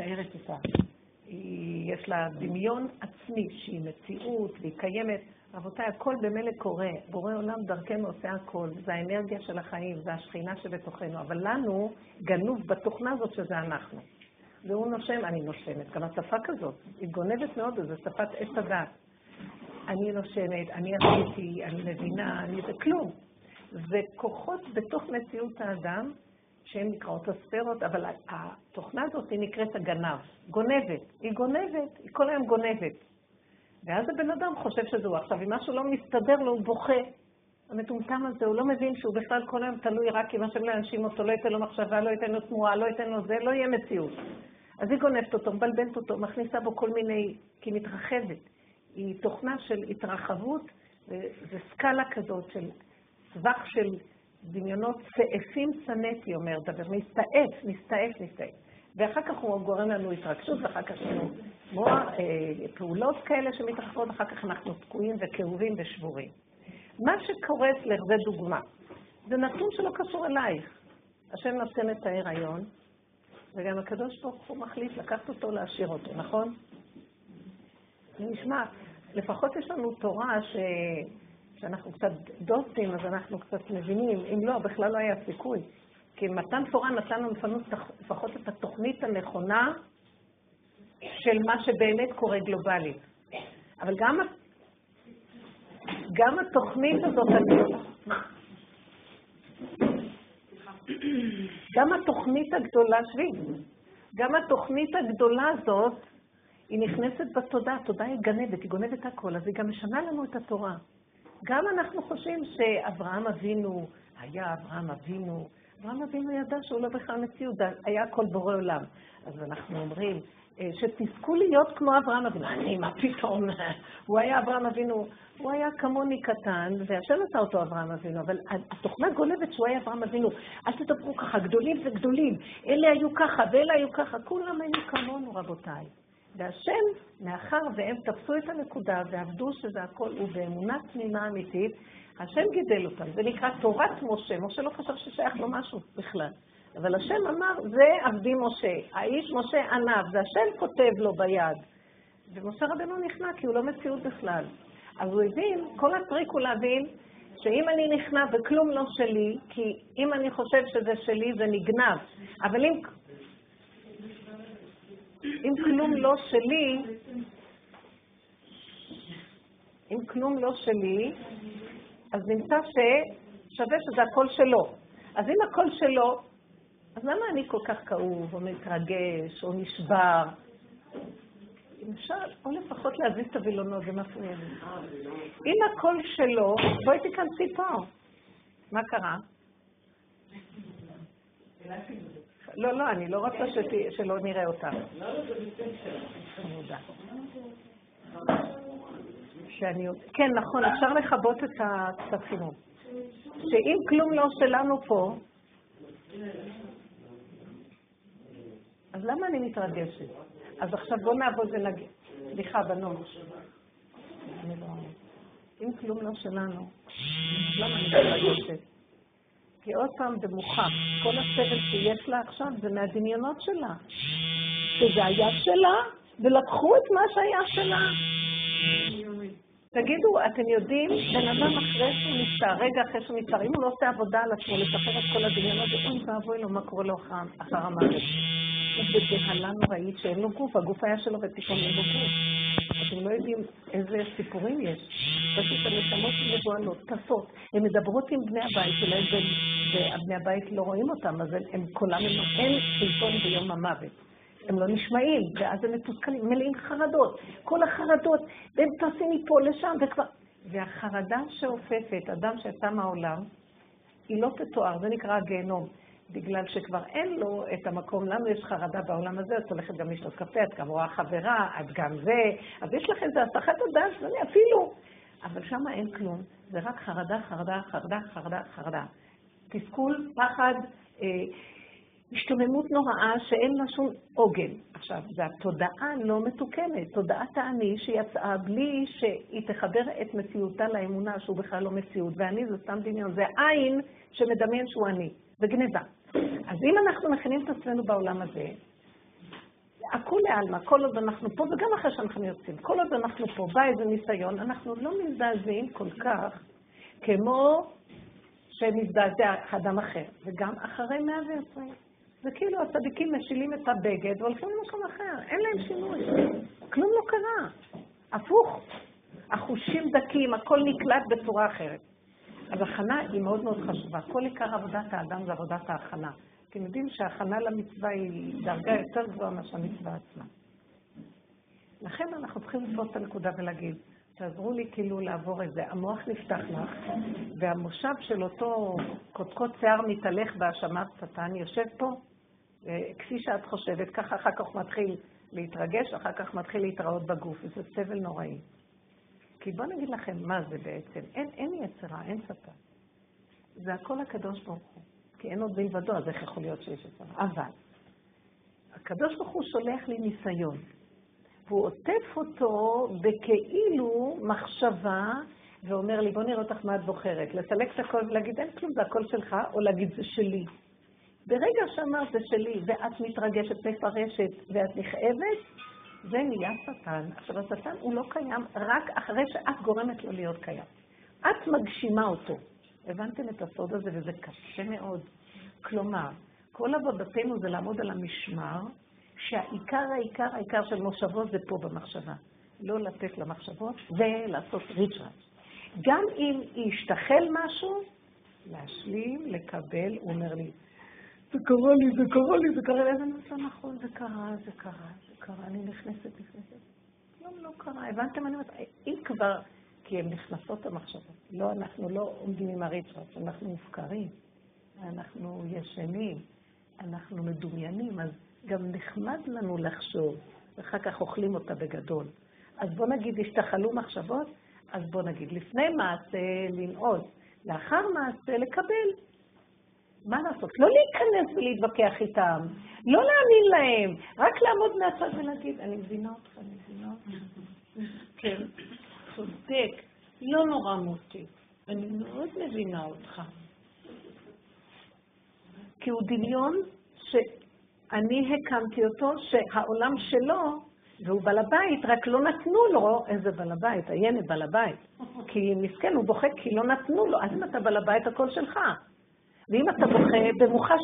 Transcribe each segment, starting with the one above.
מתארת אותה. היא, יש לה דמיון עצמי שהיא מציאות והיא קיימת. רבותיי, הכל במילא קורה. בורא עולם דרכנו עושה הכל. זה האנרגיה של החיים, זה השכינה שבתוכנו. אבל לנו גנוב בתוכנה הזאת שזה אנחנו. והוא נושם, אני נושמת. גם השפה כזאת, היא גונבת מאוד, זו שפת עץ הדת. אני נושמת, אני עשיתי, אני מבינה, אני זה כלום. זה כוחות בתוך מציאות האדם, שהן נקראות הספרות, אבל התוכנה הזאת היא נקראת הגנב, גונבת. היא גונבת, היא כל היום גונבת. ואז הבן אדם חושב שזהו. עכשיו, אם משהו לא מסתדר לו, הוא בוכה. המטומטם הזה, הוא לא מבין שהוא בכלל כל היום תלוי רק אם השם לא ינשים אותו, לא ייתן לו מחשבה, לא ייתן לו תמורה, לא ייתן לו זה, לא יהיה מציאות. אז היא גונבת אותו, מבלבלת אותו, מכניסה בו כל מיני, כי היא מתרחבת. היא תוכנה של התרחבות, זה סקאלה כזאת של טווח של דמיונות צעפים שנאתי, אומר דבר, מסתעף, מסתעף, מסתעף. ואחר כך הוא גורם לנו התרגשות, ואחר כך לנו אה, פעולות כאלה שמתרחבות, אחר כך אנחנו תקועים וכאובים ושבורים. מה שקורה אצלך זה דוגמה. זה נתון שלא קשור אלייך. השם נותן את ההיריון, וגם הקדוש ברוך הוא מחליט לקחת אותו, להשאיר אותו, נכון? נשמע, לפחות יש לנו תורה ש... שאנחנו קצת דוסים, אז אנחנו קצת מבינים. אם לא, בכלל לא היה סיכוי. כי מתן תורה נתן לנו לפחות את התוכנית הנכונה של מה שבאמת קורה גלובלית. אבל גם, גם התוכנית הזאת, גם התוכנית הגדולה, שבי, גם התוכנית הגדולה הזאת, היא נכנסת בתודעה, התודעה היא גנבת, היא גונבת הכל, אז היא גם משנה לנו את התורה. גם אנחנו חושבים שאברהם אבינו היה אברהם אבינו, אברהם אבינו ידע שהוא לא בכלל מציאות, היה הכל בורא עולם. אז אנחנו אומרים, אה, שתזכו להיות כמו אברהם אבינו. אני, מה פתאום? הוא היה אברהם אבינו, הוא היה כמוני קטן, והשם עשה אותו אברהם אבינו, אבל התוכנה גולבת שהוא היה אברהם אבינו. אל תדברו ככה, גדולים וגדולים. אלה היו ככה ואלה היו ככה, כולם היו כמונו, רבותיי. והשם, מאחר והם תפסו את הנקודה ועבדו שזה הכל, ובאמונה תמימה אמיתית, השם גידל אותם. זה נקרא תורת משה. משה לא חשב ששייך לו משהו בכלל. אבל השם אמר, זה עבדי משה. האיש משה ענב, זה השם כותב לו ביד. ומשה רבנו נכנע, כי הוא לא מציאות בכלל. אז הוא הבין, כל הטריק הוא להבין שאם אני נכנע וכלום לא שלי, כי אם אני חושב שזה שלי זה נגנב, אבל אם אם כלום לא שלי, אם כלום לא שלי, אז נמצא ששווה שזה הכל שלו. אז אם הכל שלו, אז למה אני כל כך כאוב, או מתרגש, או נשבר? אם אפשר, או לפחות להזיז את הווילונות, זה מפריע לי. אם הכל שלו, בואי תיכנסי פה. מה קרה? לא, לא, אני לא רוצה שלא נראה אותה. שאני... כן, נכון, אפשר לכבות את חימום. שאם כלום לא שלנו פה, אז למה אני מתרגשת? אז עכשיו בואו נעבוד ונגיד. סליחה, בנות. לא- אם כלום לא שלנו, למה אני מתרגשת? כי עוד פעם זה מוכח, כל הסבל שיש לה עכשיו זה מהדמיונות שלה. שזה היה שלה, ולקחו את מה שהיה שלה. תגידו, אתם יודעים, בן אדם אחרי שהוא נפטר, רגע אחרי שהוא נפטר, אם הוא לא עושה עבודה על עצמו, לשחרר את כל הדמיונות, אוי ואבוי לו מה קורה לו אחר המוות. הוא בבהלה נוראית שאין לו גוף, הגוף היה שלו ופתאום אין לו גוף. אתם לא יודעים איזה סיפורים יש. פשוט הנשמות מבוהלות, טסות. הן מדברות עם בני הבית שלהן, ובני הבית לא רואים אותם, אז הם קולם, אין שלטון ביום המוות. הם לא נשמעים, ואז הם מתוסכלים, מלאים חרדות. כל החרדות, והם טסים מפה לשם, וכבר... והחרדה שאופפת אדם שיצא מהעולם, היא לא תתואר, זה נקרא הגיהנום. בגלל שכבר אין לו את המקום, לנו יש חרדה בעולם הזה, את הולכת גם לשתות קפה, את גם רואה חברה, את גם זה, אז יש לך איזה הסחת הדעת, אפילו, אבל שם אין כלום, זה רק חרדה, חרדה, חרדה, חרדה, חרדה. תסכול, פחד, אה, השתוממות נוראה שאין לה שום עוגן. עכשיו, זו התודעה לא מתוקנת, תודעת האני שיצאה בלי שהיא תחבר את מציאותה לאמונה שהוא בכלל לא מציאות, ואני זה סתם דמיון, זה עין שמדמיין שהוא אני, זה גניבה. אז אם אנחנו מכינים את עצמנו בעולם הזה, הכולי עלמא, כל עוד אנחנו פה, וגם אחרי שאנחנו יוצאים, כל עוד אנחנו פה, בא איזה ניסיון, אנחנו לא מזדעזעים כל כך כמו שמזדעזע אדם אחר, וגם אחרי מאה ועשרים. זה כאילו הצדיקים משילים את הבגד והולכים למקום אחר, אין להם שינוי, כלום לא קרה. הפוך, החושים דקים, הכל נקלט בצורה אחרת. אז הכנה היא מאוד מאוד חשובה. כל עיקר עבודת האדם זה עבודת ההכנה. אתם יודעים שההכנה למצווה היא דרגה יותר גבוהה מאשר המצווה עצמה. לכן אנחנו צריכים לתפוס את הנקודה ולהגיד, תעזרו לי כאילו לעבור את זה. המוח נפתח לך, והמושב של אותו קודקוד שיער מתהלך בהאשמת שטן יושב פה, אה, כפי שאת חושבת, ככה אחר כך מתחיל להתרגש, אחר כך מתחיל להתראות בגוף, וזה סבל נוראי. כי בואו נגיד לכם מה זה בעצם. אין, אין יצרה, אין שטן. זה הכל הקדוש ברוך הוא. כי אין עוד מלבדו, אז איך יכול להיות שיש יצרה? אבל, הקדוש ברוך הוא שולח לי ניסיון. והוא עוטף אותו בכאילו מחשבה, ואומר לי, בוא נראה אותך מה את בוחרת. לסלק את הכל ולהגיד, אין כלום, זה הכל שלך, או להגיד, זה שלי. ברגע שאמרת זה שלי, ואת מתרגשת, מפרשת, ואת נכאבת, זה נהיה שטן. עכשיו, השטן הוא לא קיים רק אחרי שאת גורמת לו להיות קיים. את מגשימה אותו. הבנתם את הסוד הזה, וזה קשה מאוד. כלומר, כל עבודתנו זה לעמוד על המשמר, שהעיקר, העיקר, העיקר של מושבות זה פה במחשבה. לא לתת למחשבות ולעשות ריצ'רץ'. גם אם ישתחל משהו, להשלים, לקבל, הוא אומר לי, זה קרה לי, זה קרה לי, זה קרה לי, אז אני אומרת לו, נכון, זה קרה, זה קרה, קרה, אני נכנסת, נכנסת. כלום לא קרה, הבנתם? אני אומרת, אם כבר, כי הן נכנסות המחשבות. לא, אנחנו לא עומדים עם הריצ'רץ', אנחנו מופקרים, אנחנו ישנים, אנחנו מדומיינים, אז גם נחמד לנו לחשוב, ואחר כך אוכלים אותה בגדול. אז בוא נגיד, השתחלו מחשבות, אז בוא נגיד, לפני מעשה לנעוד, לאחר מעשה לקבל. מה לעשות? לא להיכנס ולהתווכח איתם, לא להאמין להם, רק לעמוד מהצד ולהגיד, אני מבינה אותך, אני מבינה אותך. כן, צודק, לא נורא מוטי, אני מאוד מבינה אותך. כי הוא דמיון שאני הקמתי אותו, שהעולם שלו, והוא בעל הבית, רק לא נתנו לו, איזה בעל הבית, הילד בעל הבית. כי מסכן, הוא בוכה כי לא נתנו לו, אז אם אתה בעל הבית, הכל שלך. ואם אתה בוכה, במוחש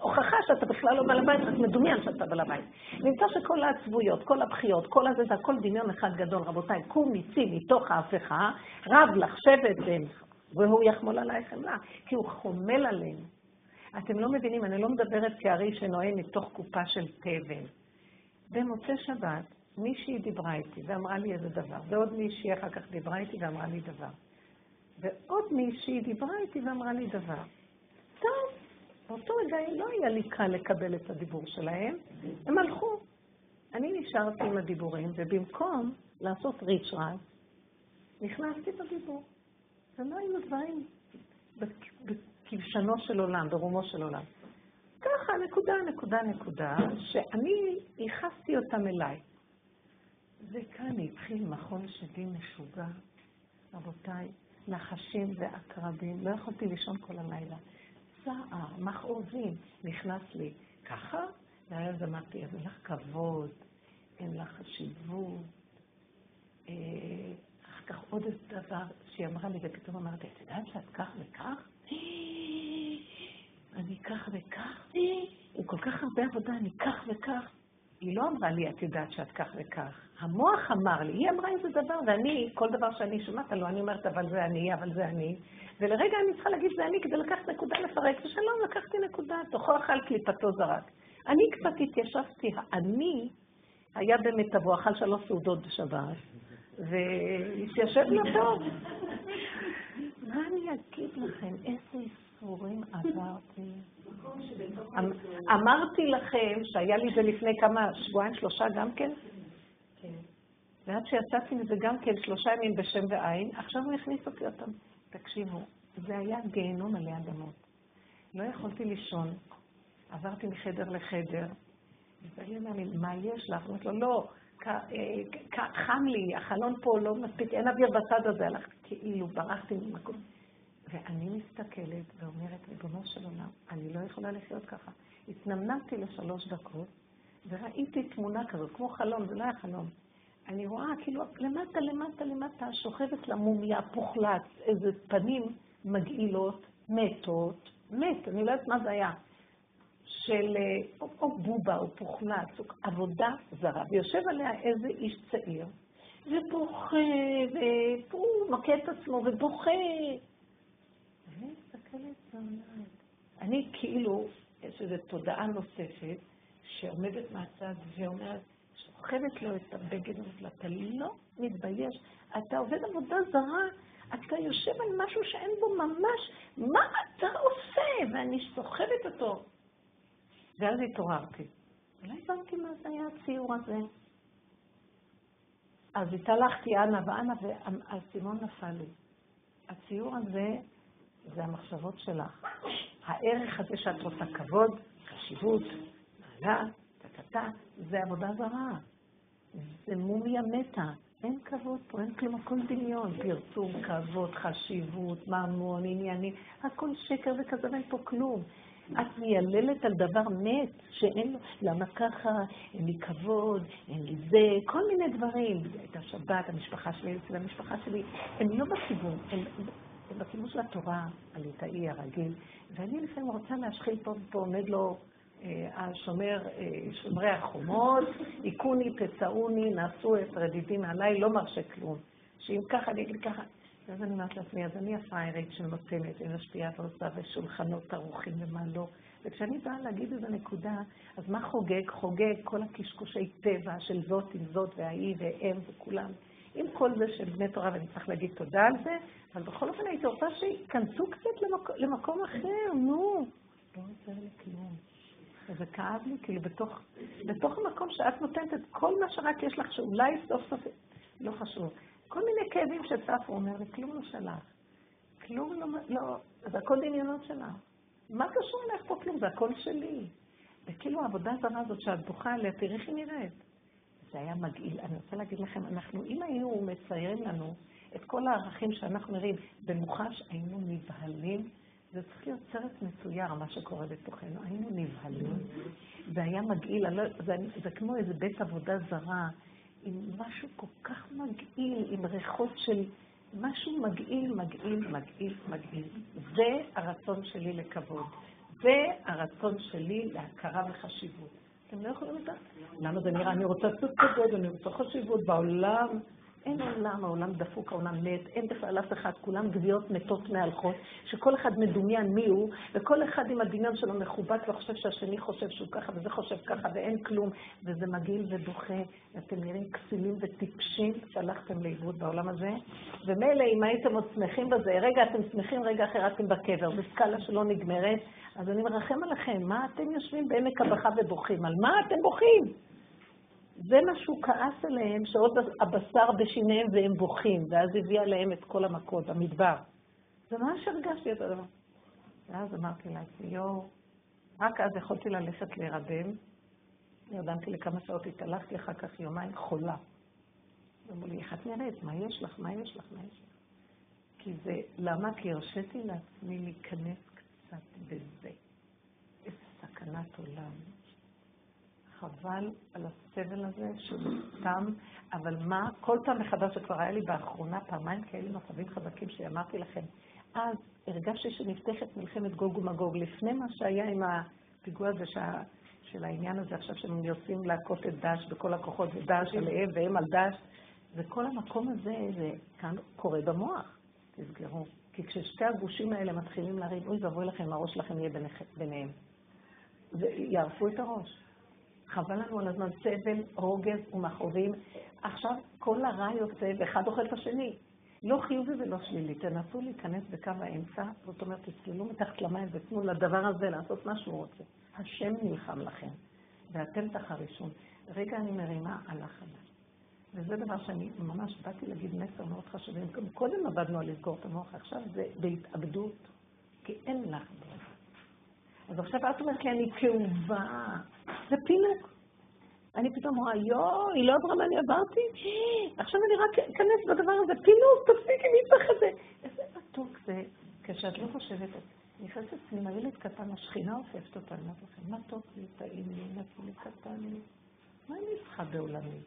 הוכחה שאתה בכלל לא בעל הבית, רק מדומיין שאתה בעל הבית. נמצא שכל העצבויות, כל הבכיות, כל הזה, זה הכל דמיון אחד גדול. רבותיי, קום ניצי מתוך ההפכה, רב לך שבט והוא יחמול עלייך חמלה, כי הוא חומל עלינו. אתם לא מבינים, אני לא מדברת כארי שנואם מתוך קופה של תבן. במוצאי שבת, מישהי דיברה איתי ואמרה לי איזה דבר, ועוד מישהי אחר כך דיברה איתי ואמרה לי דבר. ועוד מישהי דיברה איתי ואמרה לי דבר. טוב, באותו רגע לא היה לי קל לקבל את הדיבור שלהם, הם הלכו. אני נשארתי עם הדיבורים, ובמקום לעשות ריצ'רס, נכנסתי בדיבור. ולא היו דברים בכבשנו של עולם, ברומו של עולם. ככה, נקודה, נקודה, נקודה, שאני ייחסתי אותם אליי. וכאן התחיל מכון שדים משוגע, רבותיי, נחשים ועקרבים, לא יכולתי לישון כל הלילה. צער, מכאובים, נכנס לי ככה, ואז אמרתי, אין לך כבוד, אין לך חשיבות. אה, אחר כך עוד איזה דבר שהיא אמרה לי, ופתאום אמרתי, את יודעת שאת כך וכך? אני כך וכך? עם כל כך הרבה עבודה, אני כך וכך. היא לא אמרה לי, את יודעת שאת כך וכך. המוח אמר לי, היא אמרה איזה דבר, ואני, כל דבר שאני שומעת לו, אני אומרת, אבל זה אני, אבל זה אני. ולרגע אני צריכה להגיד שזה אני כדי לקחת נקודה לפרק, ושלום, לקחתי נקודה, תוכו אכל קליפתו זרק. אני קצת התיישבתי, אני היה במיטבו, אכל שלוש סעודות בשבת, והתיישב לו טוב. מה אני אגיד לכם? איזה איסורים עברתי. אמ- אמרתי לכם שהיה לי זה לפני כמה, שבועיים, שלושה גם? כן. ועד שיצאתי מזה גם כן שלושה ימים בשם ועין, עכשיו הוא הכניס אותי אותם. תקשיבו, זה היה גיהנום עלי אדמות. לא יכולתי לישון, עברתי מחדר לחדר, ובעלי אומר לי, מה יש לך? אמרתי לו, לא, חם לי, החלון פה לא מספיק, אין אוויר בצד הזה, הלכתי כאילו, ברחתי ממקום. ואני מסתכלת ואומרת, ריבונו של עולם, אני לא יכולה לחיות ככה. התנמנמתי לשלוש דקות, וראיתי תמונה כזאת, כמו חלום, זה לא היה חלום. אני רואה כאילו למטה, למטה, למטה, שוכבת למומיה, פוחלץ, איזה פנים מגעילות, מתות, מת, אני לא יודעת מה זה היה, של או, או בובה או פוחלץ, או עבודה זרה, ויושב עליה איזה איש צעיר, ובוכה, והוא מכה את עצמו ובוכה. ואני מסתכלת בעיניים. אני כאילו, יש איזו תודעה נוספת שעומדת מהצד ואומרת, סוחבת לו את הבגד הזה, אתה לא מתבייש, אתה עובד עבודה זרה, אתה יושב על משהו שאין בו ממש, מה אתה עושה? ואני סוחבת אותו. ואז התעוררתי. לא הבנתי מה זה היה הציור הזה. אז התהלכתי אנה ואנה, והאסימון נפל לי. הציור הזה זה המחשבות שלך. הערך הזה שאת רוצה כבוד, חשיבות, מעלה, טה-טה-טה, זה עבודה זרה. זה מומיה מתה. אין כבוד פה, אין כלום, הכל דמיון. פרסום, כבוד, חשיבות, ממון, עניינים, הכל שקר וכזה, ואין פה כלום. את מייללת על דבר מת, שאין לו, למה ככה, אין לי כבוד, אין לי זה, כל מיני דברים. את השבת, המשפחה שלי, אצל המשפחה שלי, הם לא בכיוון, הם, הם בכיוון של התורה, הליטאי הרגיל, ואני לפעמים רוצה להשחיל פה ופה, עומד לו השומר, אה, שומרי החומות, היכוני, פצעוני, נעשו את רדידי מעליי, לא מרשה כלום. שאם ככה, אני אגיד ככה. ואז אני אומרת לעצמי, אז אני הפריירית שנותנת ומשפיעה ועושה ושולחנות ערוכים ומה לא. וכשאני באה להגיד איזו נקודה, אז מה חוגג? חוגג כל הקשקושי טבע של זאת עם זאת והאי והם וכולם. עם כל זה של בני תורה, ואני צריך להגיד תודה על זה, אבל בכל אופן הייתי רוצה שייכנסו קצת למקום, למקום אחר, נו. לא עוזר לי כלום. וזה כאב לי, כאילו, בתוך, בתוך המקום שאת נותנת את כל מה שרק יש לך, שאולי סוף סוף, לא חשוב. כל מיני כאבים שצפו, אומר לי, כלום לא שלך. כלום לא, לא, זה הכל דמיונות שלך. מה קשור אליך פה כלום? זה הכל שלי. וכאילו העבודה הזרה הזאת שאת בוכה עליה, תראי איך היא נראית. זה היה מגעיל. אני רוצה להגיד לכם, אנחנו, אם היו מציירים לנו את כל הערכים שאנחנו נראים במוחש, היינו נבהלים זה צריך להיות סרט מצויר, מה שקורה בתוכנו. היינו נבהלים, זה היה מגעיל, לא, זה, זה כמו איזה בית עבודה זרה, עם משהו כל כך מגעיל, עם ריחות של משהו מגעיל, מגעיל, מגעיל, מגעיל. זה הרצון שלי לכבוד. זה הרצון שלי להכרה וחשיבות. אתם לא יכולים לדעת? למה זה נראה? אני רוצה לעשות כבוד, אני רוצה חשיבות בעולם. אין עולם, העולם דפוק, העולם מת, אין בכלל אף אחד, כולם גוויות מתות מהלכות, שכל אחד מדומיין מי הוא, וכל אחד עם הדמיון שלו מכובד וחושב שהשני חושב שהוא ככה וזה חושב ככה ואין כלום, וזה מגעיל ודוחה, ואתם נראים כסילים וטיפשים שהלכתם לאיבוד בעולם הזה. ומילא אם הייתם עוד שמחים בזה, רגע אתם שמחים, רגע אחר אתם בקבר, בסקאלה שלא נגמרת, אז אני מרחם עליכם, מה אתם יושבים בעמק הבכה ובוכים? על מה אתם בוכים? זה מה שהוא כעס עליהם, שעוד הבשר בשיניהם והם בוכים, ואז הביא עליהם את כל המכות במדבר. זה ממש הרגשתי את הדבר. ואז אמרתי לעצמי, יואו, רק אז יכולתי ללכת להירדם. נרדמתי לכמה שעות, התהלכתי אחר כך יומיים חולה. אמרו לי, איך את נראית? מה יש לך? מה יש לך? מה יש לך? כי זה, למה? כי הרשיתי לעצמי להיכנס קצת בזה. איזה סכנת עולם. חבל על הסבל הזה שהוא סתם, אבל מה, כל פעם מחדש שכבר היה לי באחרונה פעמיים כאלה מצבים חזקים שאמרתי לכם, אז הרגשתי שנפתחת מלחמת גוג ומגוג, לפני מה שהיה עם הפיגוע הזה שה, של העניין הזה עכשיו שהם יוצאים להכות את דאעש בכל הכוחות, ודאעש עליהם והם על דאעש, וכל המקום הזה, זה כאן קורה במוח, תסגרו. כי כששתי הגושים האלה מתחילים להרים, אוי ואבוי לכם, הראש שלכם יהיה ביניהם. ויערפו את הראש. חבל לנו על הזמן סבל, רוגז ומכאובים. עכשיו כל הרע יוצא ואחד אוכל את השני. לא חיובי ולא שלילי. תנסו להיכנס בקו האמצע, זאת אומרת, תצללו מתחת למים ותנו לדבר הזה לעשות מה שהוא רוצה. השם נלחם לכם, ואתם תחרישון. רגע אני מרימה, הלך עליי. וזה דבר שאני ממש באתי להגיד מסר מאוד חשוב. קודם עבדנו על לסגור את המוח, עכשיו זה בהתאבדות, כי אין לך ברירה. אז עכשיו את אומרת לי, אני כאובה. זה פינוק. אני פתאום רואה, יואו, היא לא עברה מה אני עברתי? עכשיו אני רק אכנס בדבר הזה, פינוק, תפסיקי, מי צריך את זה? איזה מתוק זה, כשאת לא חושבת, נכנסת פנימה, ילד קטן, השכינה אופפת אותה, אני אומרת לכם, טוב לי, טעים לי, נתנו לי קטן לי. מה אני צריכה בעולמי?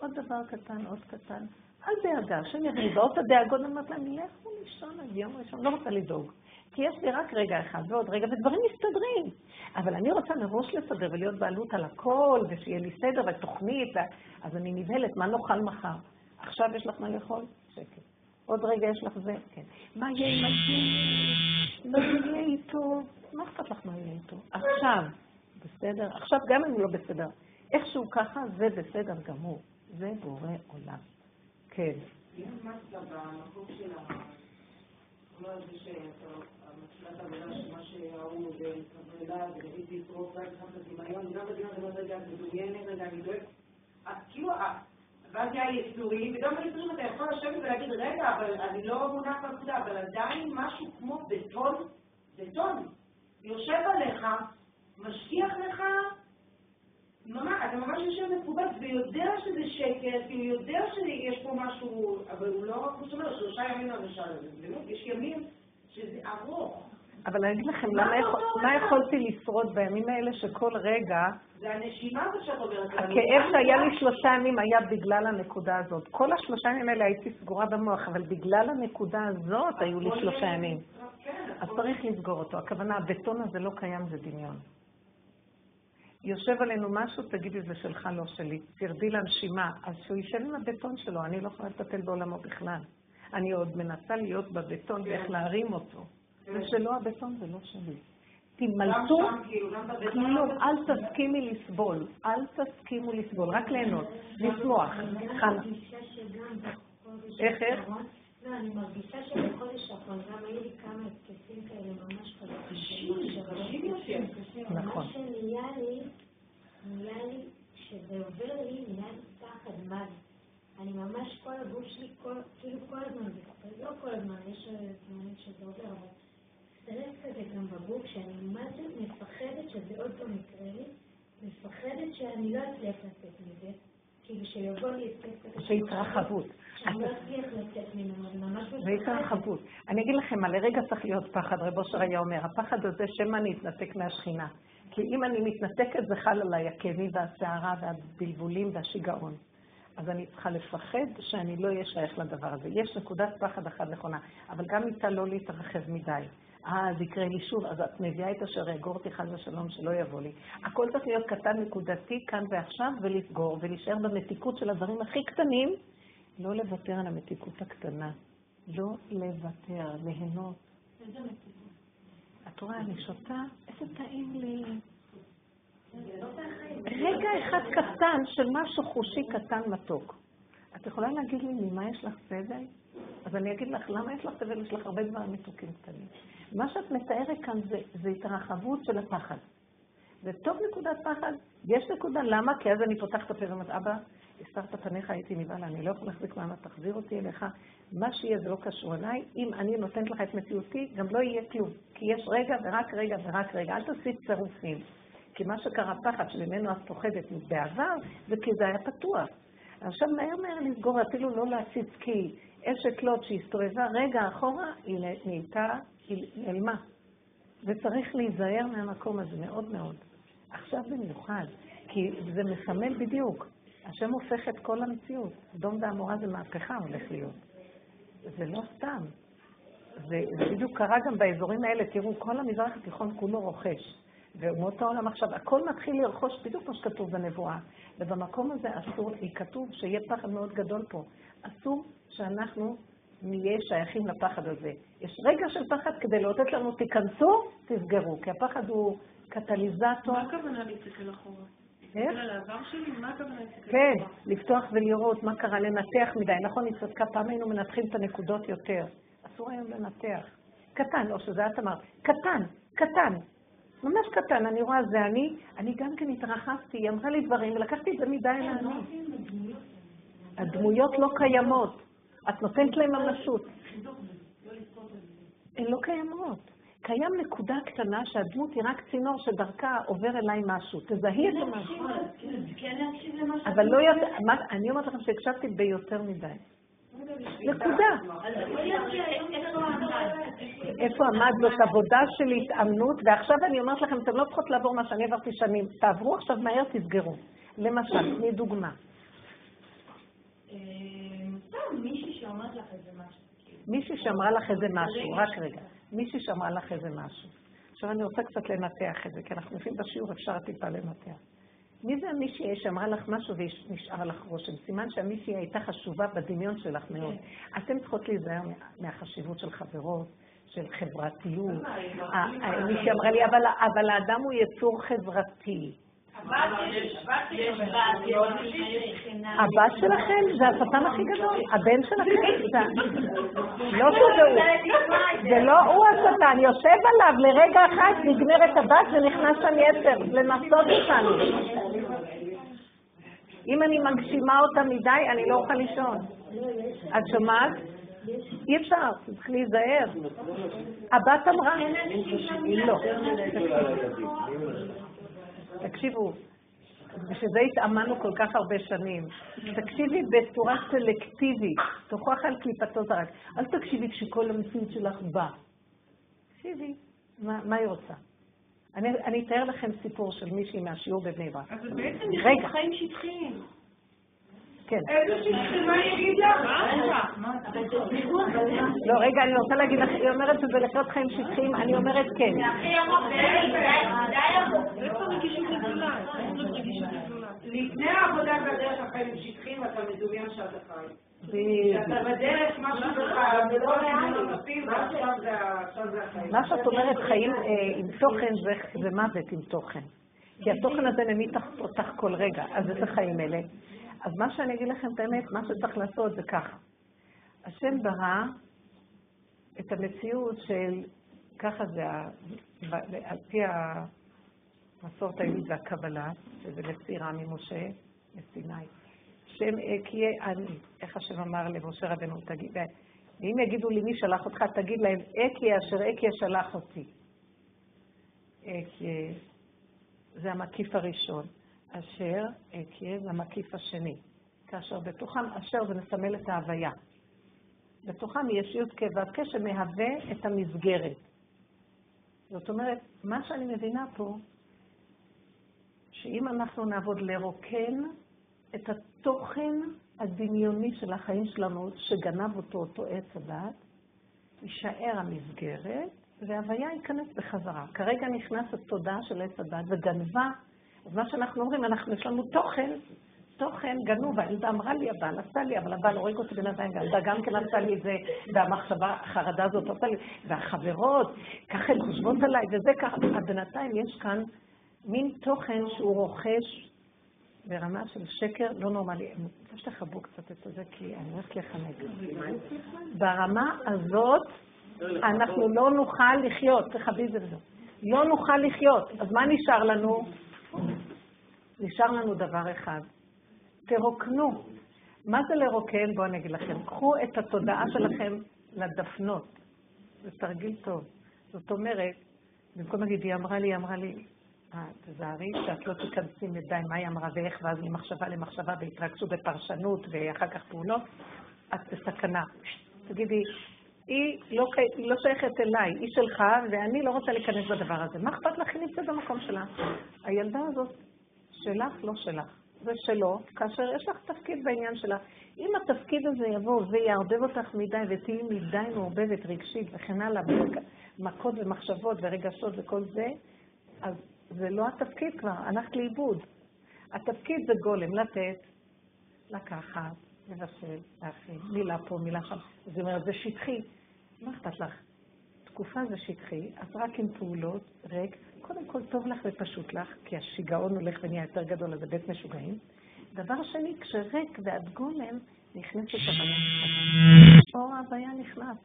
עוד דבר קטן, עוד קטן. אל דאגה, השם יביא באות הדאגות, אני אומרת להם, לכו לישון עד יום ראשון, לא רוצה לדאוג. כי יש לי רק רגע אחד ועוד רגע, ודברים מסתדרים. אבל אני רוצה מראש לסדר ולהיות בעלות על הכל, ושיהיה לי סדר ותוכנית. אז אני נבהלת, מה נאכל מחר? עכשיו יש לך מה לאכול? שקט. עוד רגע יש לך זה? כן. מה יהיה עם הזה? מה יהיה איתו? מה אכפת לך מה יהיה איתו? עכשיו, בסדר? עכשיו גם אם הוא לא בסדר. איכשהו ככה, זה בסדר גמור. זה בורא עולם. כן. כאילו, ואז היה יצורים, וגם ביצורים אתה יכול לשבת ולהגיד, רגע, אבל אני לא מונח בנקודה, אבל עדיין משהו כמו בטון, בטון, יושב עליך, משגיח לך ממש, אתה ממש יושב מקובץ ויודע שזה שקט, כאילו יודע שיש פה משהו, אבל הוא לא, כמו שאתה אומר, שלושה ימים למשל. באמת, יש ימים שזה ארוך. אבל אני אגיד לכם, מה יכולתי לשרוד בימים האלה שכל רגע... זה הנשימה הזאת שאת אומרת. הכאב שהיה לי שלושה ימים היה בגלל הנקודה הזאת. כל השלושה ימים האלה הייתי סגורה במוח, אבל בגלל הנקודה הזאת היו לי שלושה ימים. כן, אז צריך לסגור אותו. הכוונה, הבטון הזה לא קיים, זה דמיון. יושב עלינו משהו, תגידי, זה שלך, לא שלי. תרדי לנשימה. אז שהוא יישב עם הבטון שלו, אני לא יכולה לטפל בעולמו בכלל. אני עוד מנסה להיות בבטון ואיך להרים אותו. זה שלו הבטון, זה לא שלי. תמלטו, כלום, אל תסכימי לסבול, אל תסכימו לסבול, רק ליהנות, לשמוח. חנה. איך, איך? לא, אני מרגישה שבחודש האחרון גם היו לי כמה התקפים כאלה ממש חדשים. נכון. מה שנהיה לי, נהיה לי, שזה עובר לי, נהיה לי פחד מוות. אני ממש, כל הגוף שלי, כאילו כל הזמן, לא כל הזמן, יש זמנים שזה עובר, אבל סטרס כזה גם בגוף, שאני מה זה מפחדת שזה עוד פעם יקרה לי, מפחדת שאני לא אצליח לצאת מזה. כאילו שיבוא לי התקף... שהתרחבות. זה התרחבות. אני אגיד לכם, על הרגע צריך להיות פחד, רב אושר היה אומר, הפחד הזה שמא אני אתנתק מהשכינה. כי אם אני מתנתקת זה חל עליי הכאבים והסערה והבלבולים והשיגעון. אז אני צריכה לפחד שאני לא אהיה שייך לדבר הזה. יש נקודת פחד אחת נכונה, אבל גם איתה לא להתרחב מדי. אה, אז יקרה לי שוב, אז את מביאה את אשר יגור אותי חס ושלום, שלא יבוא לי. הכל צריך להיות קטן נקודתי, כאן ועכשיו, ולסגור, ולהישאר במתיקות של הדברים הכי קטנים, לא לוותר על המתיקות הקטנה. לא לוותר, ליהנות. איזה מתיקות? את רואה, אני שותה, איזה טעים לי. רגע אחד קטן של משהו חושי קטן מתוק. את יכולה להגיד לי ממה יש לך סבל? אז אני אגיד לך, למה יש לך סבל? יש לך הרבה דברים מתוקים קטנים. מה שאת מתארת כאן זה, זה התרחבות של הפחד. טוב נקודת פחד, יש נקודה, למה? כי אז אני פותחת את הפה ואומרת, אבא, הסתרת פניך, הייתי נבהלה, אני לא יכול להחזיק מעמד, תחזיר אותי אליך. מה שיהיה זה לא קשור אליי, אם אני נותנת לך את מציאותי, גם לא יהיה כלום. כי יש רגע ורק רגע ורק רגע, אל תעשי צירופים. כי מה שקרה פחד שממנו את פוחדת בעבר, זה כי זה היה פתוח. עכשיו מהר מהר לסגור, אפילו לא להציץ, כי אשת לוט שהסתובבה רגע אחורה, היא נהייתה, היא נעלמה. וצריך להיזהר מהמקום הזה מאוד מאוד. עכשיו במיוחד, כי זה מסמל בדיוק. השם הופך את כל המציאות. דום ועמורה זה מהפכה הולך להיות. זה לא סתם. זה, בדיוק קרה גם באזורים האלה. תראו, כל המזרח התיכון כולו רוכש. ואומות העולם עכשיו, הכל מתחיל לרכוש בדיוק כמו שכתוב בנבואה. ובמקום הזה אסור, היא כתוב שיהיה פחד מאוד גדול פה. אסור שאנחנו נהיה שייכים לפחד הזה. יש רגע של פחד כדי לאותת לנו, תיכנסו, תסגרו, כי הפחד הוא קטליזטור. מה הכוונה להסתכל אחורה? איך? כן, כן, לפתוח ולראות מה קרה, לנתח מדי. נכון, היא צדקה, פעם היינו מנתחים את הנקודות יותר. אסור היום לנתח. קטן, או שזה את אמרת, קטן, קטן, ממש קטן, אני רואה, זה אני, אני גם כן התרחבתי, היא אמרה לי דברים, ולקחתי את זה מדי אל אני. הדמויות לא קיימות. את נותנת להן ממשות. הן לא קיימות. קיים נקודה קטנה שהדמות היא רק צינור שדרכה עובר אליי משהו. תזהי את זה משהו. אבל לא יותר, אני אומרת לכם שהקשבתי ביותר מדי. נקודה. איפה עמד זאת עבודה של התאמנות, ועכשיו אני אומרת לכם, אתם לא צריכות לעבור מה שאני עברתי שנים. תעברו עכשיו מהר, תסגרו. למשל, תני דוגמה. מישהי שאמרה לך איזה משהו, רק רגע. מישהי שאמרה לך איזה משהו. עכשיו אני רוצה קצת לנתח את זה, כי אנחנו לפעמים בשיעור אפשר טיפה לנתח. מי זה המישהי שאמרה לך משהו ונשאר לך רושם? סימן שהמישהי הייתה חשובה בדמיון שלך מאוד. אתן צריכות להיזהר מהחשיבות של חברות, של חברתיות. מישהי אמרה לי, אבל האדם הוא יצור חברתי. הבת שלכם זה השטן הכי גדול, הבן שלכם לא שזה הוא, זה לא הוא השטן, יושב עליו. לרגע אחד, נגמרת הבת ונכנס שם יצר, לנסות אותנו. אם אני מגשימה אותה מדי, אני לא אוכל לישון. את שומעת? אי אפשר, צריך להיזהר. הבת אמרה, לא. תקשיבו, בשביל זה התאמנו כל כך הרבה שנים. תקשיבי בצורה סלקטיבית, תוכח על קליפתו זרק. אל תקשיבי כשכל המציאות שלך בא. תקשיבי, מה, היא רוצה? אני, אני אתאר לכם סיפור של מישהי מהשיעור בבני ברק. אז זה בעצם נכנס חיים שטחיים. כן. איזה שטחים, מה יגיד לך? לא, רגע, אני רוצה להגיד לך, היא אומרת שזה לחיות חיים שטחיים, אני אומרת כן. לפני העבודה בדרך החיים שטחיים, אתה מדומיין שאתה חי. בדרך, משהו בך, ולא לאן ועכשיו זה החיים. מה שאת אומרת, חיים עם תוכן זה מוות עם תוכן. כי התוכן הזה ממית אותך כל רגע, אז איזה חיים אלה? אז מה שאני אגיד לכם את האמת, מה שצריך לעשות זה ככה. השם ברא את המציאות של, ככה זה, על פי המסורת היהודית והקבלה, שזה לסירה ממשה, מסיני. שם אקיה אני, איך השם אמר למשה רבנו, תגיד, ואם יגידו לי מי שלח אותך, תגיד להם, אקיה אשר אקיה שלח אותי. אקיה, זה המקיף הראשון. אשר אקיה למקיף השני. כאשר בתוכם אשר זה מסמל את ההוויה. בתוכם יש י' כו' שמהווה את המסגרת. זאת אומרת, מה שאני מבינה פה, שאם אנחנו נעבוד לרוקן את התוכן הדמיוני של החיים שלנו, שגנב אותו אותו עץ הדת, יישאר המסגרת, וההוויה ייכנס בחזרה. כרגע נכנס התודעה של עץ הדת וגנבה. אז מה שאנחנו אומרים, אנחנו, יש לנו תוכן, תוכן גנוב, הילדה אמרה לי, הבעל עשה לי, אבל הבעל הורג אותי בינתיים, והילדה גם כן עשה לי את זה, והמחשבה, החרדה הזאת עשה לי, והחברות, ככה הן חושבות עליי, וזה ככה, בינתיים יש כאן מין תוכן שהוא רוכש ברמה של שקר לא נורמלי. אני רוצה שתחבו קצת את זה, כי אני הולכת לחנק. ברמה הזאת, אנחנו לא נוכל לחיות, תכבי זה וזהו. לא נוכל לחיות. אז מה נשאר לנו? נשאר לנו דבר אחד, תרוקנו. מה זה לרוקן? בואו אני אגיד לכם. קחו את התודעה שלכם לדפנות. זה תרגיל טוב. זאת אומרת, במקום להגיד, היא אמרה לי, היא אמרה לי, תזהרי שאת לא תיכנסי מדי מה היא אמרה ואיך, ואז ממחשבה למחשבה והתרגשו בפרשנות ואחר כך פעולות, את בסכנה. תגידי, היא לא, היא לא שייכת אליי, היא שלך, ואני לא רוצה להיכנס בדבר הזה. מה אכפת לך? היא נמצאת במקום שלה. הילדה הזאת, שלך, לא שלך. זה שלו, כאשר יש לך תפקיד בעניין שלה. אם התפקיד הזה יבוא ויערבב אותך מדי ותהיי מדי מעורבבת רגשית וכן הלאה, מכות ומחשבות ורגשות וכל זה, אז זה לא התפקיד כבר, הלכת לאיבוד. התפקיד זה גולם, לתת, לקחת, לבשל, להכין, מילה פה, מילה שם. זאת אומרת, זה שטחי. מה אכפת לך? תקופה זה שטחי, אז רק עם פעולות, ריק. קודם כל, טוב לך ופשוט לך, כי השיגעון הולך ונהיה יותר גדול, אז זה בית משוגעים. דבר שני, כשריק ואת גולם, נכנסת הבנה. אור ההוויה נכנס.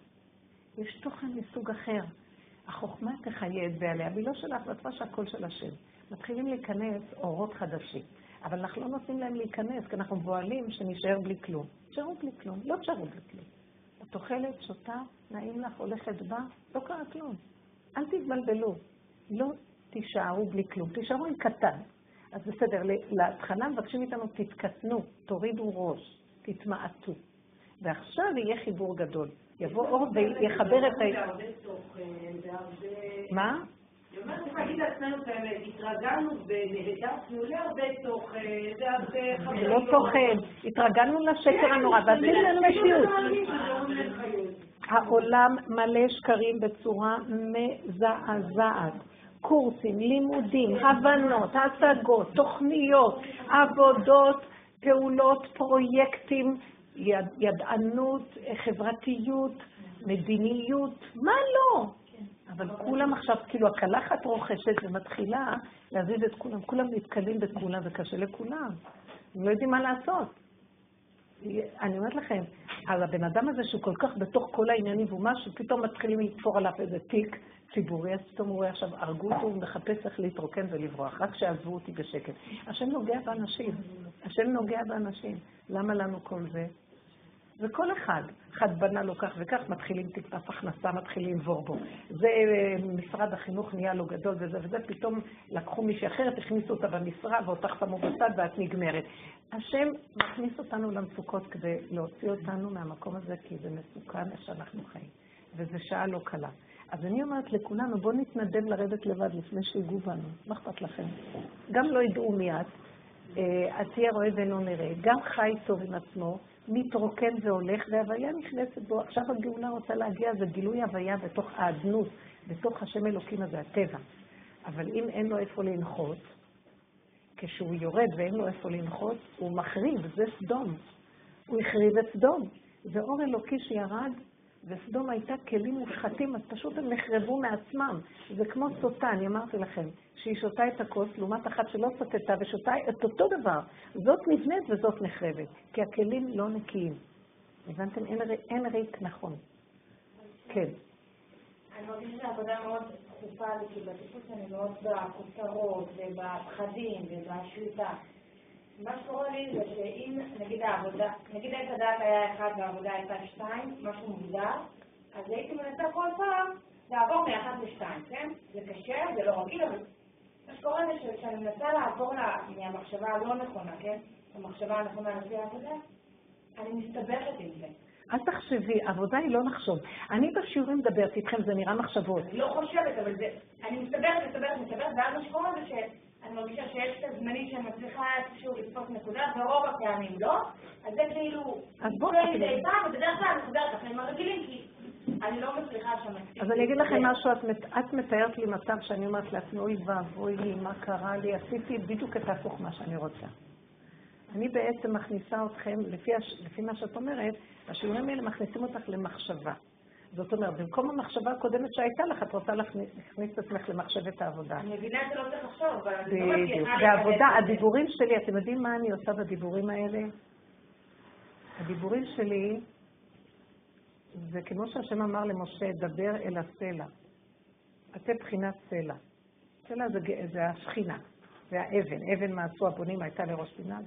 יש תוכן מסוג אחר. החוכמה תחיה את בעליה, והיא לא שלך, ואת שהכל של השם. מתחילים להיכנס אורות חדשים. אבל אנחנו לא נותנים להם להיכנס, כי אנחנו מבוהלים שנישאר בלי כלום. תשארו בלי כלום, לא תשארו בלי כלום. את אוכלת, שותה, נעים לך, הולכת בה, לא קרה כלום. אל תתבלבלו. לא תישארו בלי כלום, תישארו עם קטן. אז בסדר, להתחלה מבקשים איתנו, תתקטנו, תורידו ראש, תתמעטו. ועכשיו יהיה חיבור גדול. יבוא אור ויחבר את ה... מה? אני אומרת, צריך להגיד לעצמנו את האמת, התרגלנו ונהדפנו להרבה תוכן, והרבה חברים. זה לא תוכן, התרגלנו לשקר הנורא, ועשינו לנו מציאות. העולם מלא שקרים בצורה מזעזעת. קורסים, לימודים, הבנות, השגות, תוכניות, עבודות, פעולות, פרויקטים, יד, ידענות, חברתיות, מדיניות, מה לא? אבל כולם עכשיו, כאילו הקלחת רוכשת ומתחילה להזיז את כולם, כולם נתקלים בכולם וקשה לכולם. הם לא יודעים מה לעשות. אני אומרת לכם, על הבן אדם הזה שהוא כל כך בתוך כל העניינים והוא משהו, פתאום מתחילים לתפור עליו איזה תיק ציבורי, אז פתאום הוא רואה עכשיו, הרגו אותו, הוא מחפש איך להתרוקן ולברוח, רק שעזבו אותי בשקט. השם נוגע באנשים, השם נוגע באנשים. למה לנו כל זה? וכל אחד, אחד בנה לו כך וכך, מתחילים טיפת הכנסה, מתחילים לנבור בו. זה משרד החינוך נהיה לו גדול וזה וזה, פתאום לקחו מישהי אחרת, הכניסו אותה במשרה ואותך שמו בצד ואת נגמרת. השם מכניס אותנו למצוקות כדי להוציא אותנו מהמקום הזה, כי זה מסוכן איך שאנחנו חיים. וזו שעה לא קלה. אז אני אומרת לכולנו, בואו נתנדב לרדת לבד לפני שיגעו בנו. מה אכפת לכם? גם לא ידעו מיד, אה, תהיה רואה ואינו נראה. גם חי טוב עם עצמו, מתרוקן והולך, והוויה נכנסת בו. עכשיו הגאולה רוצה להגיע, זה גילוי הוויה בתוך האדנות, בתוך השם אלוקים הזה, הטבע. אבל אם אין לו איפה לנחות, כשהוא יורד ואין לו איפה לנחות, הוא מחריב, זה סדום. הוא החריב את סדום. זה אור אלוקי שירד וסדום הייתה כלים מושחתים, אז פשוט הם נחרבו מעצמם. זה כמו סוטה, אני אמרתי לכם, שהיא שותה את הכוס לעומת אחת שלא סוטטה ושותה את אותו דבר. זאת נבנית וזאת נחרבת, כי הכלים לא נקיים. הבנתם? אין, אין ריק נכון. כן. אני מרגישה שזו עבודה מאוד דחופה לי, כי בטיפוס אני מאוד בכותרות ובפחדים ובשליטה. מה שקורה לי זה שאם, נגיד העבודה, נגיד עץ הדעת היה אחד והעבודה הייתה שתיים, משהו מוגדר, אז הייתי מנסה כל פעם לעבור מאחת לשתיים, כן? זה קשה, זה לא רגיל, אבל מה שקורה זה שכשאני מנסה לעבור מהמחשבה הלא נכונה, כן? המחשבה הנכונה לפי העבודה, אני מסתבכת עם זה. אל תחשבי, עבודה היא לא לחשוב. אני בשיעורים מדברת איתכם, זה נראה מחשבות. אני לא חושבת, אבל זה... אני מסתבכת, מסתבכת, מסתבכת, ואז מה שקורה זה ש... אני מרגישה שיש את הזמנים שאני מצליחה איפשהו לתפוס נקודה, ורוב הפעמים לא, אז זה כאילו... אז בואו תגידי. ובדרך כלל אני חוזרת לחיים הרגילים, כי אני לא מצליחה שם... אז אני אגיד לכם משהו, את מתארת לי מצב שאני אומרת לעצמי, אוי ואבוי לי, מה קרה לי, עשיתי בדיוק את ההפוך מה שאני רוצה. אני בעצם מכניסה אתכם, לפי מה שאת אומרת, השיעורים האלה מכניסים אותך למחשבה. זאת אומרת, במקום המחשבה הקודמת שהייתה לך, את רוצה להכניס את עצמך למחשבת העבודה. אני מבינה שלא צריך לחשוב, אבל אני לא מצליחה... בעבודה, הדיבורים שלי, אתם יודעים מה אני עושה בדיבורים האלה? הדיבורים שלי, זה כמו שהשם אמר למשה, דבר אל הסלע. אתם בחינת סלע. סלע זה, זה השכינה, זה האבן. אבן מעשו הבונים הייתה לראש פינה.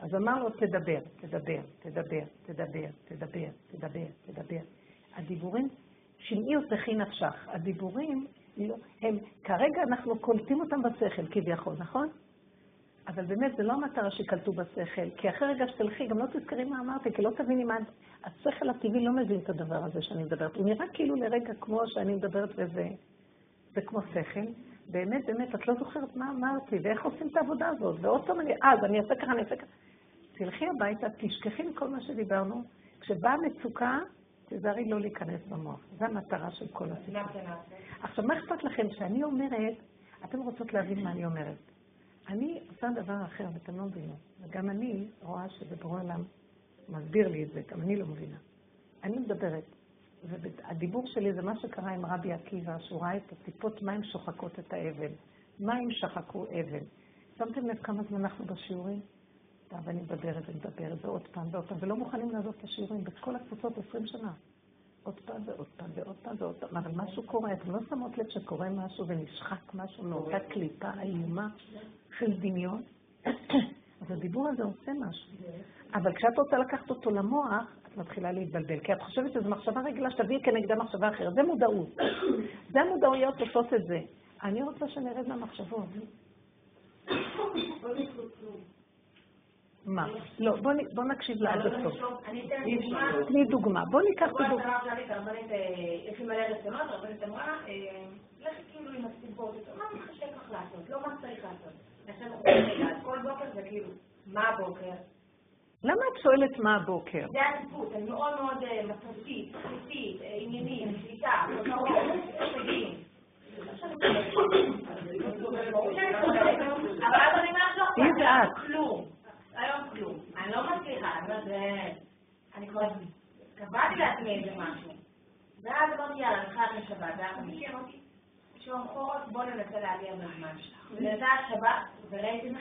אז אמר לו, תדבר, תדבר, תדבר, תדבר, תדבר, תדבר, תדבר. הדיבורים, שמעי ותכי נפשך. הדיבורים, הם, כרגע אנחנו קולטים אותם בשכל כביכול, נכון? אבל באמת, זה לא המטרה שקלטו בשכל, כי אחרי רגע שתלכי, גם לא תזכרי מה אמרתי, כי לא תביני מה... השכל הטבעי לא מבין את הדבר הזה שאני מדברת. הוא נראה כאילו לרגע כמו שאני מדברת וזה... זה כמו שכל. באמת, באמת, את לא זוכרת מה אמרתי, ואיך עושים את העבודה הזאת. ועוד פעם אני, אז אני אעשה ככה, אני אעשה ככה. תלכי הביתה, תשכחי מכל מה שדיברנו. כשבאה מצוקה, תזהרי לא להיכנס במוח. זו המטרה של כל הסיפור. עכשיו, מה אכפת לכם שאני אומרת, אתן רוצות להבין מה אני אומרת. אני עושה דבר אחר, ואתם לא מבינים. וגם אני רואה שזה בורא עולם מסביר לי את זה, גם אני לא מבינה. אני מדברת, והדיבור שלי זה מה שקרה עם רבי עקיבא, שהוא ראה את הטיפות מים שוחקות את האבן. מים שחקו אבן. שמתם לב כמה זמן אנחנו בשיעורים? ואני מדברת ומדברת, ועוד פעם ועוד פעם, ולא מוכנים לעזוב את השיעורים בכל הקבוצות עשרים שנה. עוד פעם ועוד פעם ועוד פעם ועוד פעם, אבל משהו קורה, אתם לא שמות לב שקורה משהו ונשחק משהו מאותה קליפה איומה של דמיון? אז הדיבור הזה עושה משהו. אבל כשאת רוצה לקחת אותו למוח, את מתחילה להתבלבל, כי את חושבת שזו מחשבה רגילה שתביאי כנגדה מחשבה אחרת. זה מודעות. זה המודעויות עושות את זה. אני רוצה שנרד מהמחשבות. מה? לא, בוא נקשיב לה עד הסוף. אני אתן דוגמה. תני דוגמה. בוא ניקח כל דוגמה. השנה שלי כרבנית, יש לי מלא רצונות, הרבנית אמרה, אה, לכי כאילו עם הסיבות, מה מתחשק לך לעשות? לא מה צריך לעשות. עכשיו כל בוקר זה כאילו, מה הבוקר? למה את שואלת מה הבוקר? זה הדפוס, אני מאוד מאוד אה, מסורתית, תכליתית, אה, עניינית, שליטה, כותרות, הישגים. אבל אז לא מי. היום כלום. אני לא מצליחה, זה... אני כבר קבעתי לעצמי איזה משהו. ואז אמרתי, יאללה, אני חייבת לשבת, זה היה חמישי, אמרתי, שום חורף, בוא ננסה להגיע בזמן. ונתן שבת, וראיתי מה-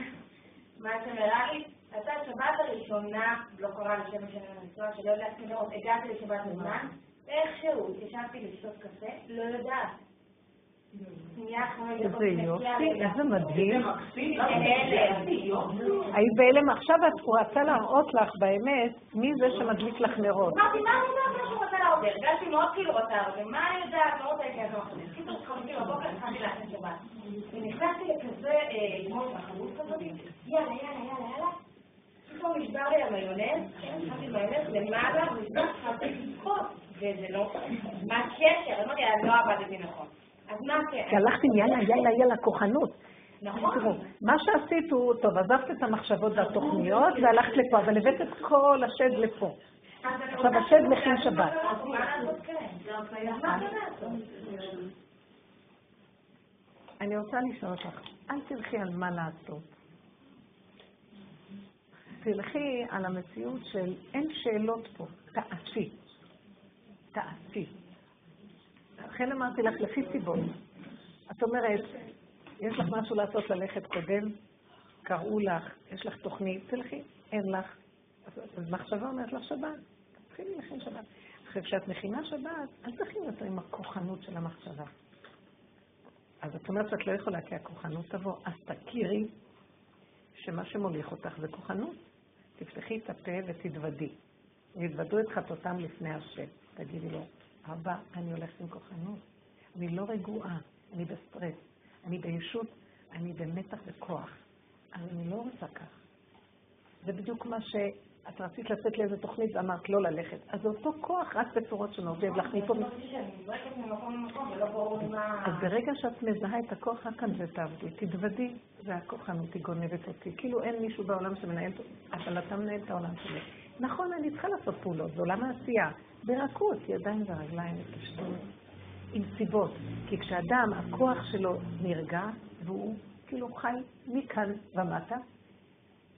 מה זה נראה לי, הייתה שבת הראשונה, לא קרה לי שבע שנים לנסוע, שלא יודעת לראות, הגעתי לשבת בזמן, איכשהו התיישבתי לשתות קפה, לא יודעת. איזה יופי. איזה מדהים. היית בהלם. עכשיו הוא רצה להראות לך באמת מי זה שמדליק לך נרות. אמרתי, מה אני יודעת מה שהוא רוצה להראות? הרגשתי מאוד כאילו רוצה להראות, ומה אני יודעת, לא רוצה להיכנס למחשב. קיצור, חמישי בבוקר התחלתי להכין שבת. ונכנסתי לכזה, אה, כמו תחרות כזאת, יאללה, יאללה, יאללה, יאללה. פתאום נשבר לי המיונז, התחלתי מיונז למעלה, והתחלתי לבכות. וזה לא, מה הקשר? אמרתי, לא עבדתי נכון. אז מה כי הקשר? הלכתם יאללה, יאללה, יאללה, כוחנות. נכון. תראו, מה שעשית הוא, טוב, עזבת את המחשבות והתוכניות והלכת לפה, אבל הבאת את כל השד לפה. עכשיו השד מכין שבת. כן? כן? אני רוצה לשאול אותך, אל תלכי על מה לעשות. תלכי על המציאות של אין שאלות פה, תעשי. תעשי. לכן אמרתי לך, לפי סיבות. את אומרת, יש לך משהו לעשות ללכת קודם, קראו לך, יש לך תוכנית, תלכי, אין לך. אז מחשבה אומרת לך שבת, תתחילי להכין שבת. עכשיו, כשאת מכינה שבת, אל תכיני אותו עם הכוחנות של המחשבה. אז את אומרת שאת לא יכולה כי הכוחנות תבוא, אז תכירי שמה שמוליך אותך זה כוחנות. תפתחי את הפה ותתוודי. יתוודו את חטאותם לפני השם. תגידי לו, אבא, אני הולכת עם כוחנות. אני לא רגועה, אני בסטרס. אני בישות, אני במתח וכוח. אני לא רוצה כך. זה בדיוק מה שאת רצית לצאת לאיזה תוכנית ואמרת לא ללכת. אז זה אותו כוח רק בצורות שונות, מפה. ולא ברור לי מה... אז ברגע שאת מזהה את הכוח, רק על זה תעבדי, תתוודי, והכוחנות היא גונבת אותי. כאילו אין מישהו בעולם שמנהל, אבל אתה מנהל את העולם שלי. נכון, אני צריכה לעשות פעולות, זה עולם העשייה. ברכות, ידיים ורגליים, בפשטות, עם סיבות. כי כשאדם, הכוח שלו נרגע, והוא כאילו חי מכאן ומטה,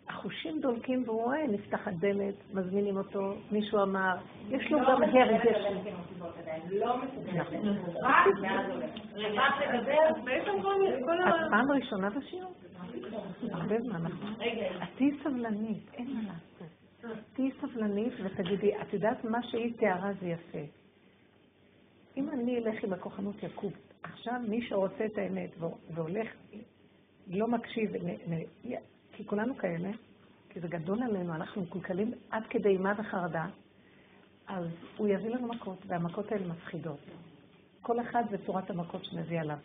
החושים דולקים והוא רואה, נפתחת דלת, מזמינים אותו, מישהו אמר, יש לו גם הרגש. לא מסוגלת. נכון. רק לדבר, בעצם כל ה... את פעם ראשונה בשיעור? הרבה זמן, נכון? את תהיי סבלנית, אין מה לעשות. תהיי סבלנית ותגידי, את יודעת מה שהיא תיארה זה יפה. אם אני אלך עם הכוחנות יקום, עכשיו מי שרוצה את האמת והולך, לא מקשיב, כי כולנו כאלה, כי זה גדול עלינו, אנחנו מקולקלים עד כדי אימה וחרדה, אז הוא יביא לנו מכות, והמכות האלה מפחידות. כל אחד זה צורת המכות שמביא עליו.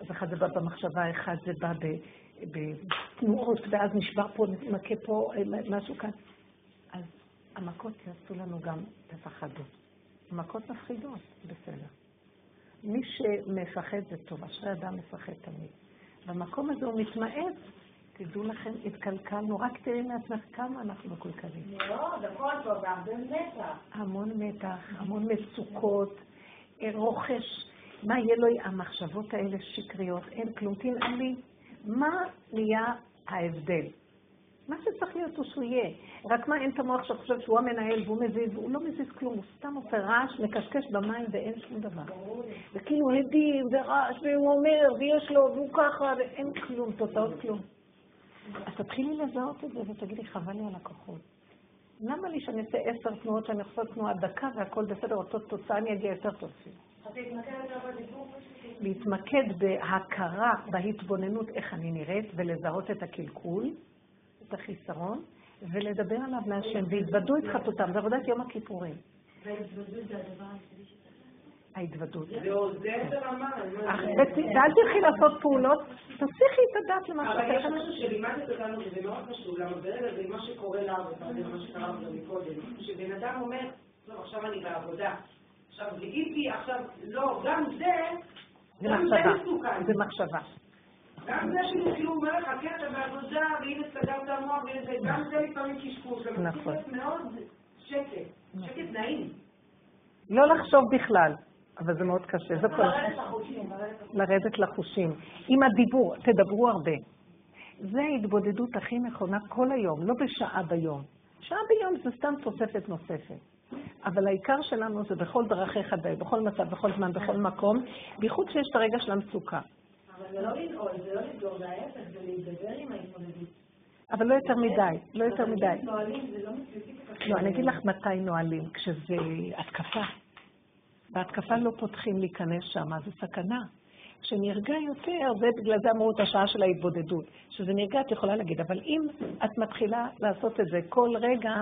אז אחד זה בא במחשבה, אחד זה בא בתנועות, ואז נשבר פה, מכה פה, אה, משהו כאן. אז המכות יעשו לנו גם, תפחדו. המכות מפחידות, בסדר. מי שמפחד זה טוב, אשרי אדם מפחד תמיד. במקום הזה הוא מתמעט, תדעו לכם, התקלקלנו, רק תראי מעצמך כמה אנחנו מקולקלים. לא, זה הכל טוב, זה הרבה מתח. המון מתח, המון מצוקות, אה, רוכש, מה יהיה לו, המחשבות האלה שקריות, אין כלום, תנעם לי. מה נהיה ההבדל? מה שצריך להיות הוא שהוא יהיה. רק מה, אין את המוח שחושב שהוא המנהל והוא מזיז, הוא לא מזיז כלום, הוא סתם עושה רעש, מקשקש במים ואין שום דבר. וכאילו הדים ורעש, והוא אומר, ויש לו, והוא ככה, ואין כלום, תוצאות כלום. אז תתחילי לזהות את זה ותגידי, חבל לי על הכוחות. למה לי שאני אעשה עשר תנועות שאני עושה תנועה דקה והכל בסדר, אותו תוצאה אני אגיע יותר טוב. פשוט. להתמקד בהכרה, בהתבוננות איך אני נראית, ולזהות את הקלקול, את החיסרון, ולדבר עליו מהשם, והתוודו את חטאותם. זה עבודת יום הכיפורים. והתבודדות זה הדבר שאתה... ההתוודות. זה עוזר ברמה, זה- ואל תלכי לעשות פעולות, תסיכי את הדעת למה אבל יש שאת משהו שלימדת אותנו שזה מאוד חשוב, למה ברגע זה מה שקורה לנו, זה מה שקרה לנו מקודם, שבן אדם אומר, טוב, עכשיו אני בעבודה, עכשיו זיהיתי, עכשיו, לא, גם זה, זה גם זה מחשבה. זה מחשבה. גם זה כאילו, כאילו אומר לך, כן, אתה בעבודה, והנה סגרת המוח, וזה, גם זה לפעמים קשקוש, נכון. להיות מאוד שקט, שקט נעים. לא לחשוב בכלל, אבל זה מאוד קשה. זה כל... לרדת לחושים, לרדת לחושים. עם הדיבור, תדברו הרבה. זה ההתבודדות הכי נכונה כל היום, לא בשעה ביום. שעה ביום זה סתם תוספת נוספת. אבל העיקר שלנו זה בכל דרכיך, בכל מצב, בכל זמן, בכל מקום, בייחוד שיש את הרגע של המצוקה. אבל זה לא לנעול, זה לא לסגור, זה ההפך, זה להתגבר עם ההתמודדות. אבל לא יותר מדי, לא יותר מדי. לא. לא, אני אגיד לך מתי נועלים, כשזה התקפה. בהתקפה לא פותחים להיכנס שם, זה סכנה. כשנרגע יותר, זה בגלל זה אמרו את השעה של ההתבודדות. כשזה נרגע את יכולה להגיד, אבל אם את מתחילה לעשות את זה כל רגע,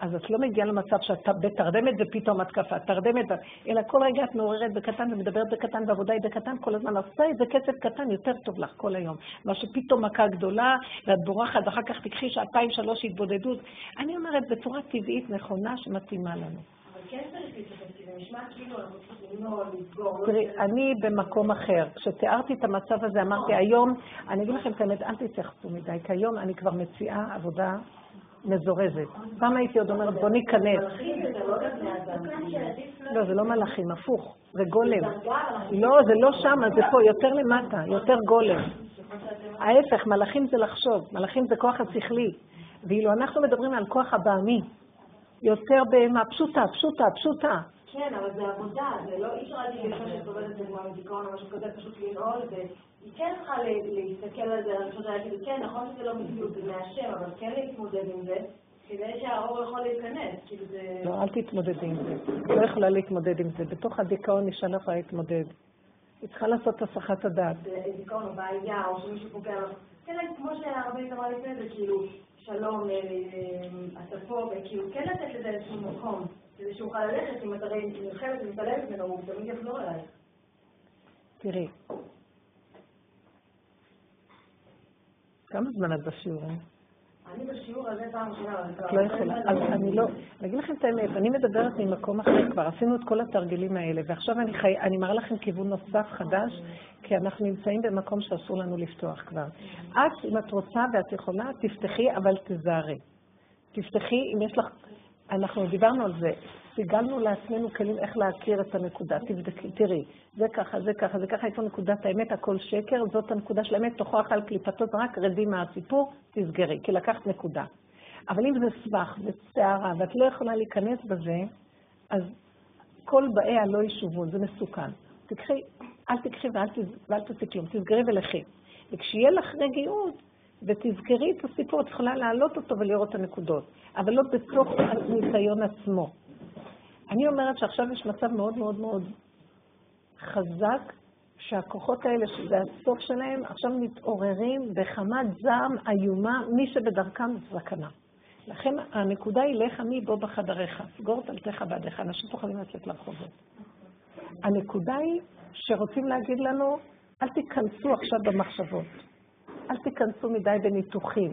אז את לא מגיעה למצב שאת בתרדמת ופתאום התקפה, תרדמת, אלא כל רגע את מעוררת בקטן ומדברת בקטן ועבודה היא בקטן, כל הזמן עושה את זה קצב קטן, יותר טוב לך כל היום. מה שפתאום מכה גדולה, ואת בורחת, ואחר כך תקחי שעתיים, שלוש התבודדות. אני אומרת בצורה טבעית נכונה שמתאימה לנו. כן כאילו. לא תראי, אני במקום אחר. כשתיארתי את המצב הזה, אמרתי, היום, אני אגיד לכם את האמת, אל תתייחסו מדי, כי היום אני כבר מציעה עבודה מזורזת. פעם הייתי עוד אומרת, בוא ניכנס. לא אדם. לא, זה לא מלאכים, הפוך, זה גולם. לא, זה לא שמה, זה פה, יותר למטה, יותר גולם. ההפך, מלאכים זה לחשוב, מלאכים זה כוח השכלי. ואילו אנחנו מדברים על כוח הבעמי, יותר בהמה פשוטה, פשוטה, פשוטה. כן, אבל זה עבודה, זה לא, אי אפשר להגיד לפני שסובלת לדוגמה מדיכאון או משהו כזה, פשוט לנעול, והיא כן צריכה להסתכל על זה, אני חושבת להגיד, כן, נכון שזה לא מציאות, זה מהשם, אבל כן להתמודד עם זה, כדי שהאור יכול להיכנס, כאילו זה... לא, אל תתמודדי עם זה. לא יכולה להתמודד עם זה. בתוך הדיכאון אישה לא יכולה להתמודד. היא צריכה לעשות הסחת הדעת. זה דיכאון או בעיה, או שמישהו פוגע לך. כן, כמו שהרבנית אמרה לפני זה, כאילו, שלום, אה, אה, אתה פה, וכאילו, כן לתת לזה איזשהו מקום, כדי שהוא יוכל ללכת, אם את הרי נלחמת ומתעלמת ממנו, הוא תמיד יחזור אלייך. תראי. כמה זמן את בשיעורים? אני בשיעור הזה פעם ראשונה, לא הרבה יכולה. אז לא- אני לא... אני אגיד לכם את האמת, אני מדברת ממקום אחר, כבר עשינו את כל התרגילים האלה, ועכשיו אני חי... אני מראה לכם כיוון נוסף חדש, כי אנחנו נמצאים במקום שאסור לנו לפתוח כבר. את, אם את רוצה ואת יכולה, תפתחי, אבל תזהרי. תפתחי, אם יש לך... אנחנו דיברנו על זה, סיגלנו לעצמנו כלים איך להכיר את הנקודה. תבדקי, תראי, זה ככה, זה ככה, זה ככה, איפה נקודת האמת, הכל שקר, זאת הנקודה של האמת, תוכו אכל קליפתו, רק רדי מהסיפור, תסגרי, כי לקחת נקודה. אבל אם זה סבך וסערה, ואת לא יכולה להיכנס בזה, אז כל באיה לא ישובון, זה מסוכן. תקחי, אל תקחי ואל תעשי כלום, תסגרי ולכי. וכשיהיה לך רגיעות, ותזכרי את הסיפור, את יכולה להעלות אותו ולראות את הנקודות, אבל לא בתוך הניסיון עצמו. אני אומרת שעכשיו יש מצב מאוד מאוד מאוד חזק, שהכוחות האלה, שזה הסוף שלהם, עכשיו מתעוררים בחמת זעם איומה, מי שבדרכם סכנה. לכן הנקודה היא לך מי בוא בחדריך, סגור את דלתך בעדיך, אנשים פוחדים לצאת לרחובות. הנקודה היא שרוצים להגיד לנו, אל תיכנסו עכשיו במחשבות, אל תיכנסו מדי בניתוחים.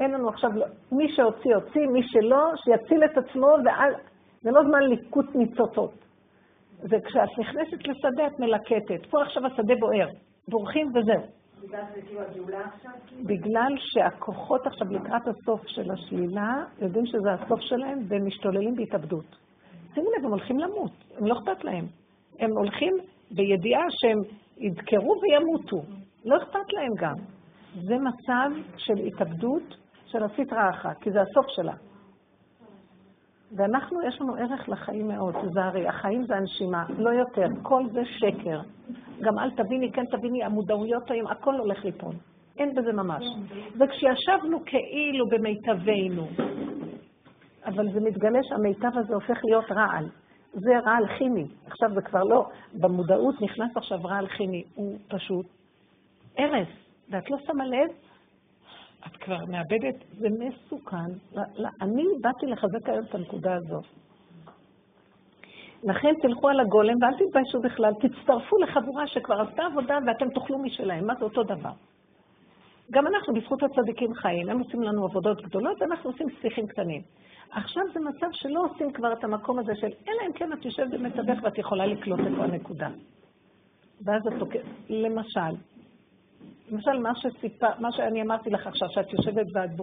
אין לנו עכשיו, לא- מי שהוציא, הוציא, מי שלא, שיציל את עצמו, ואל, זה לא זמן ליקוט ניצוצות. וכשאת נכנסת לשדה את מלקטת, פה עכשיו השדה בוער, בורחים וזהו. כאילו כאילו? בגלל שהכוחות עכשיו לקראת הסוף של השלילה, יודעים שזה הסוף שלהם והם משתוללים בהתאבדות. שימו לב, הם הולכים למות, הם לא אכפת להם. הם הולכים בידיעה שהם ידקרו וימותו. לא אכפת להם גם. זה מצב של התאבדות של הסטרא אחת, כי זה הסוף שלה. ואנחנו, יש לנו ערך לחיים מאוד, תיזהרי, החיים זה הנשימה, לא יותר, כל זה שקר. גם אל תביני, כן תביני, המודעויות היום, הכל הולך ליפול. אין בזה ממש. וכשישבנו כאילו במיטבנו, אבל זה מתגלה שהמיטב הזה הופך להיות רעל. זה רעל כימי. עכשיו זה כבר לא, במודעות נכנס עכשיו רעל כימי. הוא פשוט הרס. ואת לא שמה לב, את כבר מאבדת, זה מסוכן. אני באתי לחזק היום את הנקודה הזאת. לכן תלכו על הגולם ואל תתביישו בכלל, תצטרפו לחבורה שכבר עשתה עבודה ואתם תאכלו משלהם, מה זה אותו דבר. גם אנחנו בזכות הצדיקים חיים, הם עושים לנו עבודות גדולות ואנחנו עושים שיחים קטנים. עכשיו זה מצב שלא עושים כבר את המקום הזה של, אלא אם כן את יושבת ומתווך ואת יכולה לקלוט איפה הנקודה. ואז את תוקעת, למשל, למשל מה. מה שאני אמרתי לך עכשיו, שאת יושבת ואת בוכה.